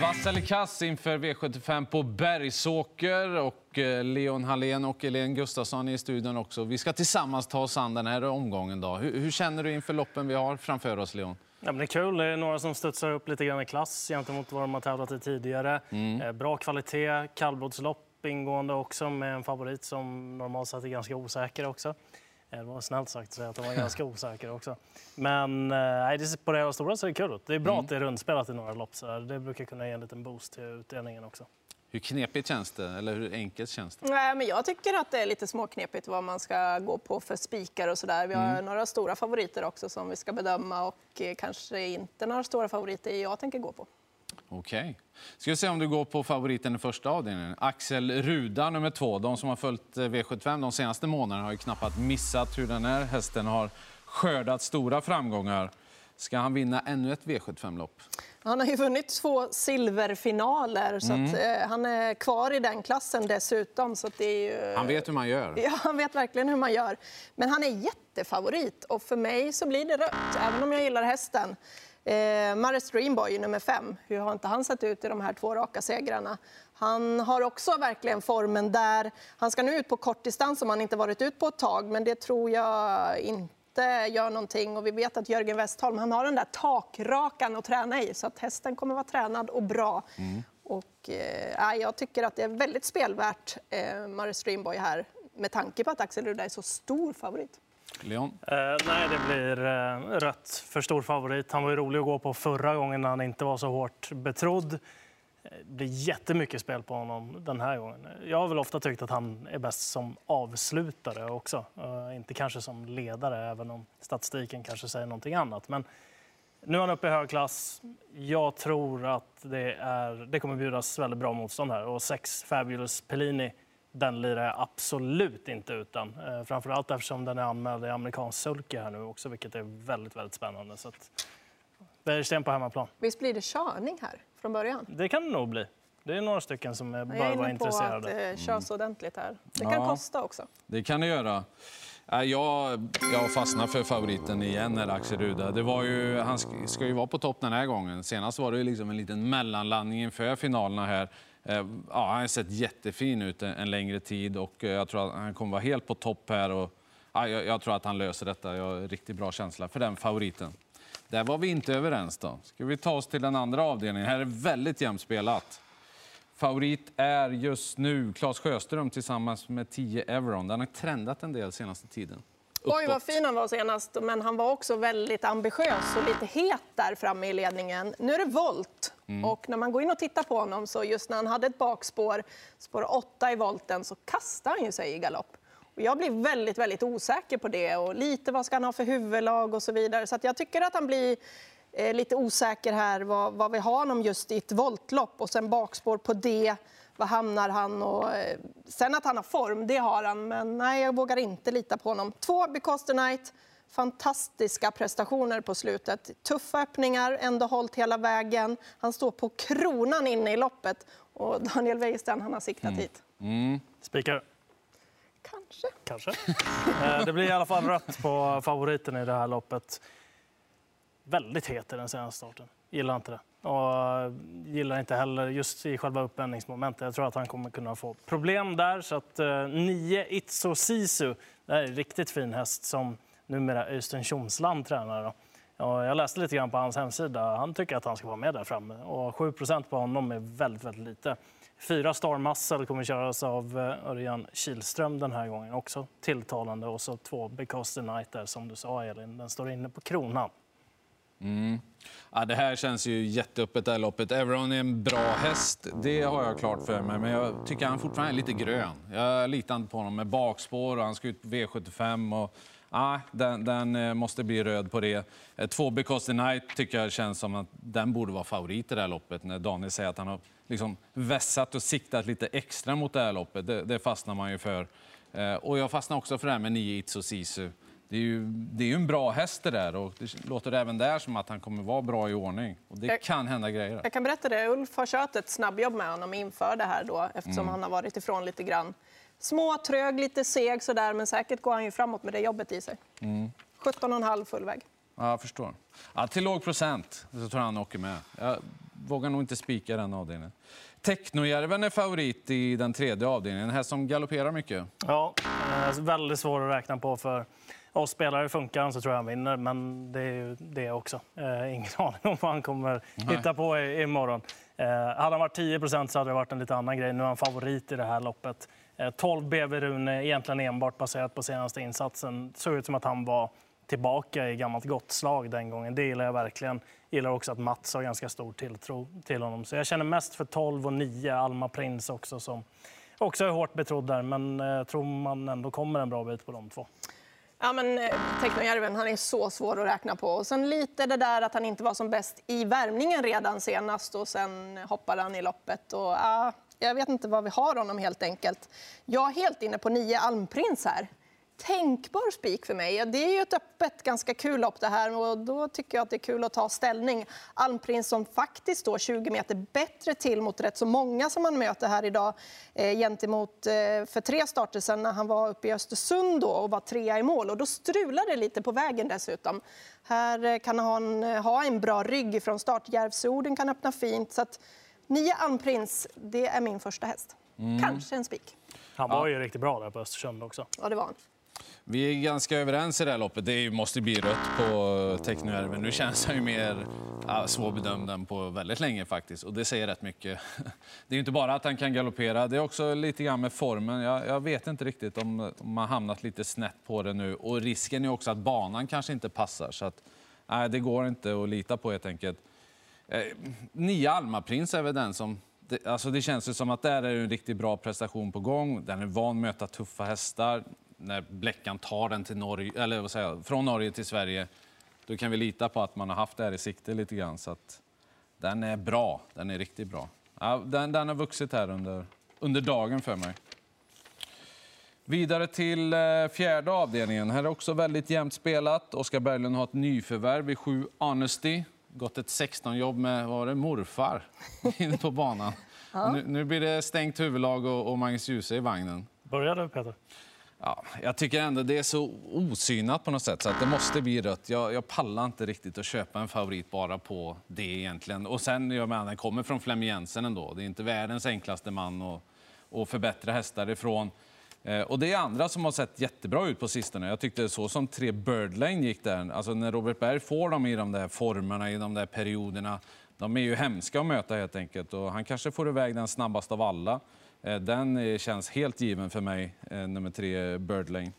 Vass eller kass inför V75 på Bergsåker. Och eh, Leon Hallén och Elin Gustafsson är i studion också. Vi ska tillsammans ta oss an den här omgången. Då. Hur, hur känner du inför loppen vi har framför oss, Leon? Ja, men det är kul. Det är några som studsar upp lite grann i klass gentemot vad de har tävlat i tidigare. Mm. Eh, Bra kvalitet, kallblodslopp ingående också med en favorit som normalt sett är ganska osäker också. Eh, Det var snällt sagt att säga att de var ganska osäker också. Men eh, nej, det- på det hela stora så är det kul. ut. Det är bra Mm. att det är rundspelat i några lopp. Så det brukar kunna ge en liten boost till utdelningen också. Hur knepigt känns det? Eller hur enkelt känns det? Nej, men jag tycker att det är lite småknepigt vad man ska gå på för spikar och sådär. Vi har Mm. några stora favoriter också som vi ska bedöma och eh, kanske inte några stora favoriter jag tänker gå på. Okej. Ska vi se om du går på favoriten i första avdelningen. Axel Ruda, nummer två. De som har följt eh, V75 de senaste månaderna har ju knappast missat hur den här hästen har skördat stora framgångar. Ska han vinna ännu ett V75-lopp? Han har ju vunnit två silverfinaler, så Mm. att, eh, han är kvar i den klassen dessutom. Så det är ju... Han vet hur man gör. Ja, han vet verkligen hur man gör. Men han är jättefavorit och för mig så blir det rött, även om jag gillar hästen. Eh, Mares Dreamboy, nummer fem. Hur har inte han sett ut i de här två raka segrarna? Han har också verkligen formen där. Han ska nu ut på kortdistans som han inte varit ut på ett tag, men det tror jag inte gör någonting. Och vi vet att Jörgen Westholm han har den där takrakan att träna i, så att hästen kommer vara tränad och bra. Och, eh, jag tycker att det är väldigt spelvärt, eh, Mares Dreamboy här, med tanke på att Axel Ruda är så stor favorit. Leon? Eh, nej, det blir eh, rött för stor favorit. Han var ju rolig att gå på förra gången när han inte var så hårt betrodd. Eh, det blir jättemycket spel på honom den här gången. Jag har väl ofta tyckt att han är bäst som avslutare också. Eh, inte kanske som ledare, även om statistiken kanske säger någonting annat. Men nu är han uppe i hög klass. Jag tror att det, är, det kommer bjudas väldigt bra motstånd här. Och sex Fabulous Pellini, den lirar jag absolut inte utan. Eh, framförallt eftersom den är anmäld i amerikansk sulky här nu också, vilket är väldigt, väldigt spännande. Så att, Bergsten på hemmaplan. Visst blir det körning här från början? Det kan det nog bli. Det är några stycken som eh, Jag bör är vara inne på att intresserade. eh, körs ordentligt här. Det Ja. kan kosta också. Det kan det göra. Äh, Jag, jag fastnar för favoriten igen, här, Axel Ruda. Det var ju, han sk- ska ju vara på topp den här gången. Senast var det ju liksom en liten mellanlandning inför finalerna här. Eh, ja, han har sett jättefin ut en, längre tid och eh, jag tror att han kommer vara helt på topp här. Och, ja, jag, jag tror att han löser detta. Jag har en riktigt bra känsla för den favoriten. Där var vi inte överens då. Ska vi ta oss till den andra avdelningen? Här är det väldigt jämnt spelat. Favorit är just nu Claes Sjöström tillsammans med 10 Everon. Den har trendat en del senaste tiden. Oj, vad Uppåt. fin han var senast. Men han var också väldigt ambitiös och lite het där framme i ledningen. Nu är det volt. Mm. Och när man går in och tittar på honom så just när han hade ett bakspår, spår 8 i volten, så kastar han ju sig i galopp. Och jag blir väldigt, väldigt osäker på det och lite vad ska han ha för huvudlag och så vidare. Så jag tycker att han blir eh, lite osäker här vad, vad vi har honom just i ett voltlopp och sen bakspår på det. Var hamnar han? Och, eh, sen att han har form, det har han, men nej, jag vågar inte lita på honom. Två, Because the Night. Fantastiska prestationer på slutet. Tuffa öppningar, ändå hållit hela vägen. Han står på kronan inne i loppet. Och Daniel Wäjersten, han har siktat hit. Spikar. Kanske. Kanske. Eh, Det blir i alla fall rött på favoriten i det här loppet. Väldigt het i den senaste starten. Gillar inte det. Och eh, gillar inte heller just i själva uppvändningsmomentet. Jag tror att han kommer kunna få problem där. Så att eh, nio Itso Sisu, det här är en riktigt fin häst som numera Öystein Tjomsland tränar. Då. Och jag läste lite grann på hans hemsida. Han tycker att han ska vara med där framme. Och 7% på honom är väldigt, väldigt lite. Fyra Star Muscle kommer köras av eh, Örjan Kihlström den här gången. Också tilltalande. Och så två Because the Night där, som du sa Elin. Den står inne på kronan. Ja, det här känns ju jätteöppet det här loppet. Everon är en bra häst, det har jag klart för mig. Men jag tycker han fortfarande är lite grön. Jag litar inte på honom med bakspår och han ska ut på V75. Och, Ah, den, den eh, måste bli röd på det. Eh, två Because the Night tycker jag känns som att den borde vara favorit i det här loppet. När Daniel säger att han har liksom vässat och siktat lite extra mot det här loppet. Det, det fastnar man ju för. Eh, Och jag fastnar också för det här med 9 Itso Sisu. Det är, ju, det är ju en bra häst det där och det låter även där som att han kommer vara bra i ordning. Och det Jag- kan hända grejer. Jag kan berätta det. Ulf har kört ett snabbjobb med honom inför det här då, eftersom han har varit ifrån lite grann. Små, trög, lite seg sådär, men säkert går han ju framåt med det jobbet i sig. 17,5 full väg. Ja, jag förstår. Ja, till låg procent så tror jag han åker med. Jag vågar nog inte spika den avdelningen. Technojärven är favorit i den tredje avdelningen, en häst som galopperar mycket. Ja, eh, väldigt svår att räkna på för oss spelare. Funkar han så tror jag han vinner, men det är ju det också. Eh, ingen aning om vad han kommer hitta på imorgon. Eh, hade han varit 10% så hade det varit en lite annan grej. Nu är han favorit i det här loppet. Eh, 12 BV Rune, egentligen enbart baserat på senaste insatsen. såg ut som att han var tillbaka i gammalt gott slag den gången. Det gillar jag verkligen. Gillar också att Mats har ganska stor tilltro till honom. Så jag känner mest för 12 och 9, Alma Prins också som också är hårt betrodd där. Men jag eh, tror man ändå kommer en bra bit på de två. Ja, men eh, Technojärven, han är så svår att räkna på. Och sen lite det där att han inte var som bäst i värmningen redan senast och sen hoppade han i loppet. Och, ja, jag vet inte vad vi har honom helt enkelt. Jag är helt inne på nio Almprins här tänkbar spik för mig. Det är ju ett öppet, ganska kul lopp det här och då tycker jag att det är kul att ta ställning. Almprins som faktiskt står 20 meter bättre till mot rätt så många som man möter här idag eh, gentemot eh, för tre starter sedan när han var uppe i Östersund då och var trea i mål och då strulade det lite på vägen dessutom. Här eh, kan han eh, ha en bra rygg från start. Järvsorden kan öppna fint så att nio Almprins, det är min första häst. Mm. Kanske en spik. Han var ju riktigt bra där på Östersund också. Ja, det var han. Vi är ganska överens i det här loppet. Det måste bli rött på Technojärven. Nu känns han ju mer ja, svårbedömd än på väldigt länge faktiskt. Och det säger rätt mycket. Det är inte bara att han kan galoppera, det är också lite grann med formen. Jag, jag vet inte riktigt om, om man hamnat lite snett på det nu. Och risken är också att banan kanske inte passar. Så att, nej, det går inte att lita på helt enkelt. Eh, Nia Almaprins är väl den som det, alltså det känns ju som att där är en riktigt bra prestation på gång. Den är van att möta tuffa hästar när Bleckan tar den till Norge, eller vad säger jag, från Norge till Sverige, då kan vi lita på att man har haft det här i sikte lite grann. Så att den är bra, den är riktigt bra. Ja, den, den har vuxit här under, under dagen för mig. Vidare till eh, fjärde avdelningen. Här är också väldigt jämnt spelat. Oskar Berglund har ett nyförvärv i 7 Honesty. Gått ett 16-jobb med var det, morfar inne på banan. Ja. Nu, nu, blir det stängt huvudlag och, och Magnus Djuse i vagnen. Börjar du, Peter? Ja, jag tycker ändå det är så osynat på något sätt så att det måste bli rött. Jag, jag pallar inte riktigt att köpa en favorit bara på det egentligen. Och sen, jag menar, den kommer från Flem Jensen ändå. Det är inte världens enklaste man att, att förbättra hästar ifrån. Eh, och det är andra som har sett jättebra ut på sistone. Jag tyckte så som tre Birdlane gick där, alltså när Robert Berg får dem i de där formerna, i de där perioderna. De är ju hemska att möta helt enkelt och han kanske får iväg den snabbast av alla. Eh, den eh, känns helt given för mig, eh, nummer tre, Birdlane.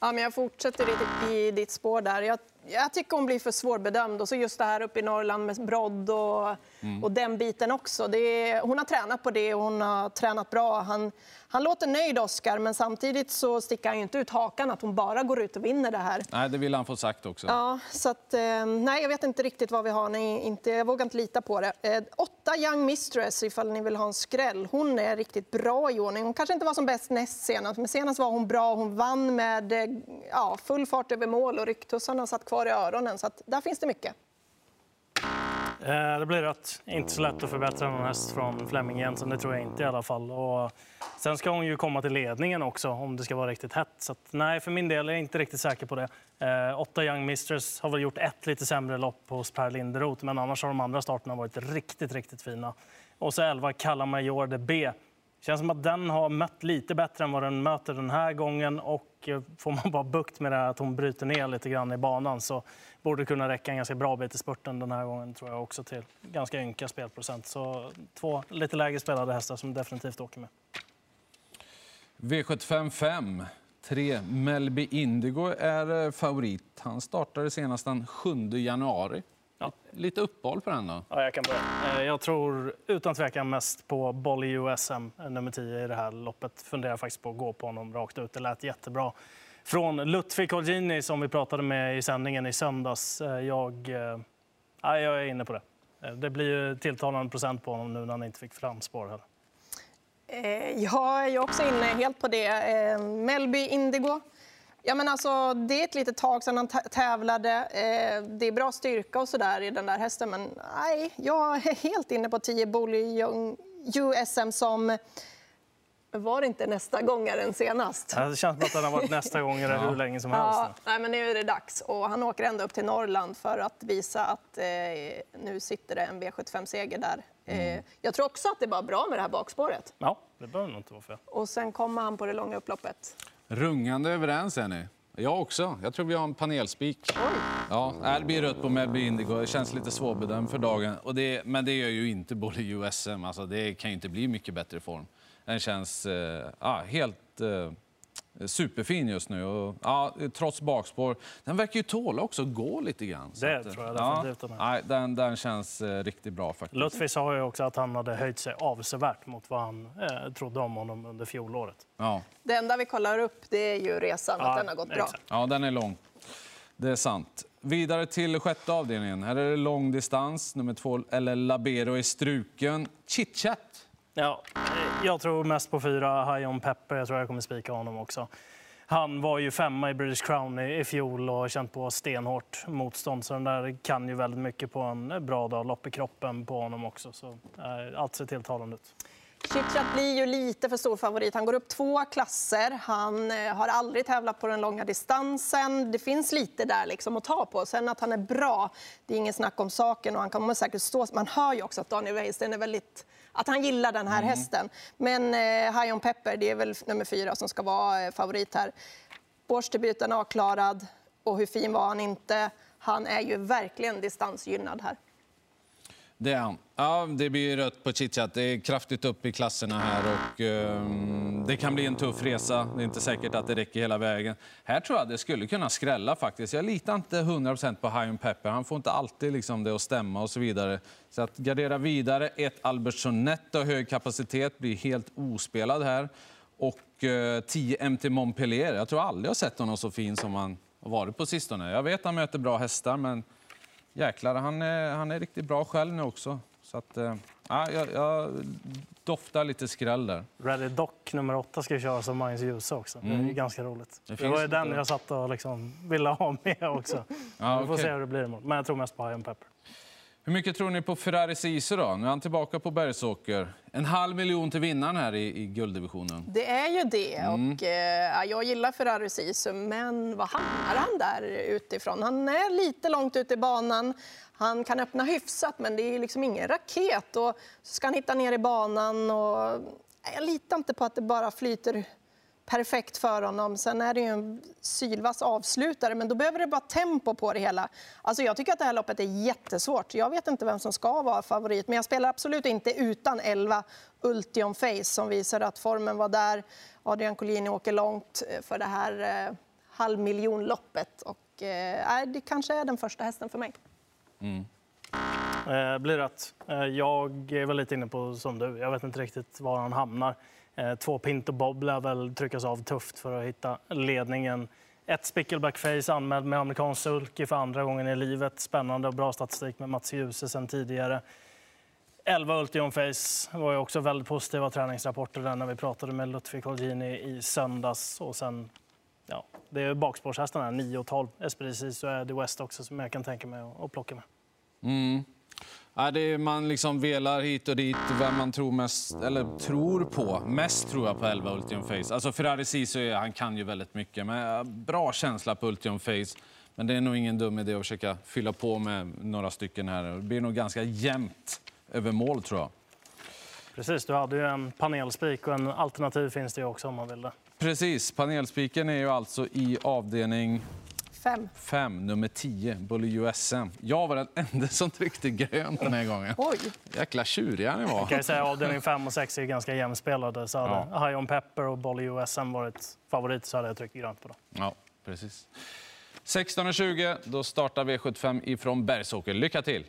Ja, men jag fortsätter i, i ditt spår där. Jag, jag, tycker hon blir för svårbedömd. Och så just det här uppe i Norrland med brodd och, mm. och den biten också. Är, hon har tränat på det och hon har tränat bra. Han, han låter nöjd, Oskar, men samtidigt så sticker han inte ut hakan att hon bara går ut och vinner det här. Nej, det vill han få sagt också. Ja, så att, eh, nej, jag vet inte riktigt vad vi har. Nej, inte, jag vågar inte lita på det. Eh, åtta Young Mistress, ifall ni vill ha en skräll. Hon är riktigt bra i ordning. Hon kanske inte var som bäst näst senast, men senast var hon bra. Hon vann med eh, ja, full fart över mål och rycktussarna satt kvar i öronen. Så att, där finns det mycket. Eh, det blir rött. Inte så lätt att förbättra någon häst från Flemming Jensen, det tror jag inte i alla fall. Och sen ska hon ju komma till ledningen också om det ska vara riktigt hett. Så att, nej, för min del är jag inte riktigt säker på det. Eh, åtta Young Mistress har väl gjort ett lite sämre lopp hos Per Linderoth, men annars har de andra starterna varit riktigt, riktigt fina. Och så 11 Kalla Major de B känns som att den har mött lite bättre än vad den möter den här gången. Och eh, får man bara bukt med det att hon bryter ner lite grann i banan så borde det kunna räcka en ganska bra bit i spurten den här gången tror jag också till ganska ynka spelprocent. Så två lite lägre spelade hästar som definitivt åker med. V75 5. 3. Melby Indigo är eh, favorit. Han startade senast den 7 januari. Ja. Lite uppehåll på den då? Ja, jag kan börja. Eh, jag tror utan tvekan mest på Bolly USM, eh, nummer 10 i det här loppet. Funderar faktiskt på att gå på honom rakt ut. Det lät jättebra. Från Lutfi Colgjini som vi pratade med i sändningen i söndags. Eh, jag, ja, jag är inne på det. Det blir ju tilltalande procent på honom nu när han inte fick fram spår heller. Jag är också inne helt på det. Melby Indigo Ja, men alltså, det är ett litet tag sedan han tävlade. Eh, det är bra styrka och så där i den där hästen. Men nej, jag är helt inne på 10 Bully USM som Var det inte nästa gång än senast? Det känns som att den har varit nästa gång eller hur länge som helst. Ja, nej, men nu är det dags. Och han åker ända upp till Norrland för att visa att eh, nu sitter det en V75-seger där. Eh, jag tror också att det var bra med det här bakspåret. Ja, det behöver nog inte vara fel. Och sen kommer han på det långa upploppet. Rungande överens är ni. Jag också. Jag tror vi har en panelspik. Ja, det blir rött på Melby Indigo. Det känns lite svårbedömt för dagen. Och det, men det gör ju inte både USM. Alltså det kan ju inte bli mycket bättre form. Den känns eh, ja, helt eh, superfin just nu. Och, ja, trots bakspår. Den verkar ju tåla också att gå lite grann. Så Det att, tror jag ja, definitivt nej, den, den känns eh, riktigt bra faktiskt. Lutfi sa ju också att han hade höjt sig avsevärt mot vad han eh, trodde om honom under fjolåret. Ja. Det enda vi kollar upp det är ju resan, att den har gått bra. exakt. Ja, den är lång. Det är sant. Vidare till sjätte avdelningen. Här är det lång distans. Nummer två, eller Labero är struken. Chitchat. Ja, eh, jag tror mest på fyra, High On Pepper. Jag tror jag kommer spika honom också. Han var ju femma i British Crown i, i fjol och har känt på stenhårt motstånd. Så den där kan ju väldigt mycket på en bra dag. Lopp i kroppen på honom också. Så eh, allt ser tilltalande ut. Chitchat blir ju lite för stor favorit. Han går upp två klasser. Han eh, har aldrig tävlat på den långa distansen. Det finns lite där liksom att ta på. Sen att han är bra, det är ingen snack om saken. Och han kommer säkert stå. Man hör ju också att Daniel Wäjersten är väldigt att han gillar den här hästen. Men eh, High On Pepper, det är väl nummer fyra som ska vara eh, favorit här. Årsdebuten avklarad. Och hur fin var han inte? Han är ju verkligen distansgynnad här. Det är han. Ja, det blir rött på Chitchat. Det är kraftigt upp i klasserna här och um, det kan bli en tuff resa. Det är inte säkert att det räcker hela vägen. Här tror jag det skulle kunna skrälla faktiskt. Jag litar inte 100% på High on Pepper. Han får inte alltid liksom det att stämma och så vidare. Så att gardera vidare. Ett Albertsson och hög kapacitet blir helt ospelad här. Och eh, uh, 10 MT Montpellier. Jag tror aldrig jag sett honom så fin som han har varit på sistone. Jag vet att han möter bra hästar, men jäklar, han är, han är riktigt bra själv nu också. Så att, ja, jag, jag doftar lite skräll där. Ready Doc nummer åtta ska ju köra som Magnus Djuse också. Det är ju ganska roligt. Det Det, var ju den jag satt och liksom ville ha med också. Ja, Vi får se hur det blir imorgon. Men jag tror mest på High Pepper. Hur mycket tror ni på Ferrari Sisu då? Nu är han tillbaka på Bergsåker. En halv miljon till vinnaren här i, i gulddivisionen. Det är ju det. Och, eh, jag gillar Ferrari Sisu, men vad hamnar han där utifrån? Han är lite långt ut i banan. Han kan öppna hyfsat, men det är liksom ingen raket. Och så ska han hitta ner i banan. Och, jag litar inte på att det bara flyter perfekt för honom. Sen är det ju en sylvass avslutare, men då behöver det bara tempo på det hela. Alltså jag tycker att det här loppet är jättesvårt. Jag vet inte vem som ska vara favorit, men jag spelar absolut inte utan 11 Ultion Face som visar att formen var där. Adrian Collini åker långt eh, för det här eh, halvmiljonloppet. Och, eh, det kanske är den första hästen för mig. Mm. Eh, blir rött. Eh, jag är väl lite inne på som du. Jag vet inte riktigt var han hamnar. Eh, två Pinto Bob lär väl tryckas av tufft för att hitta ledningen. Ett Spickleback Face anmäld med amerikansk sulky för andra gången i livet. Spännande och bra statistik med Mats Djuse sen tidigare. 11 Ultion Face var ju också väldigt positiva träningsrapporter där när vi pratade med Lutfi Colgjini i söndags. Och sen, ja, det är bakspårshästarna, 9 och 12. Esprit Sisu är The West också som jag kan tänka mig att, att plocka med. Mm. Ja, det är, man liksom velar hit och dit vem man tror mest, eller tror på. Mest tror jag på 11 Ultion Face. Alltså Ferrari Sisu, han kan ju väldigt mycket. Men bra känsla på Ultion Face. Men det är nog ingen dum idé att försöka fylla på med några stycken här. Det blir nog ganska jämnt över mål tror jag. Precis, du hade ju en panelspik och en alternativ finns det ju också om man vill det. Precis, panelspiken är ju alltså i avdelning Fem. 5, nummer 10, Bully USM. Jag var den enda som tryckte grönt den här gången. Oj! Jäkla tjuriga ni var. Jag kan säga avdelning 5 och 6 är ganska jämspelade. Så hade High On Pepper och Bolly USM varit favorit så hade jag tryckt grönt på dem. Ja, precis. 16.20, då startar V75 ifrån Bergsåker. Lycka till!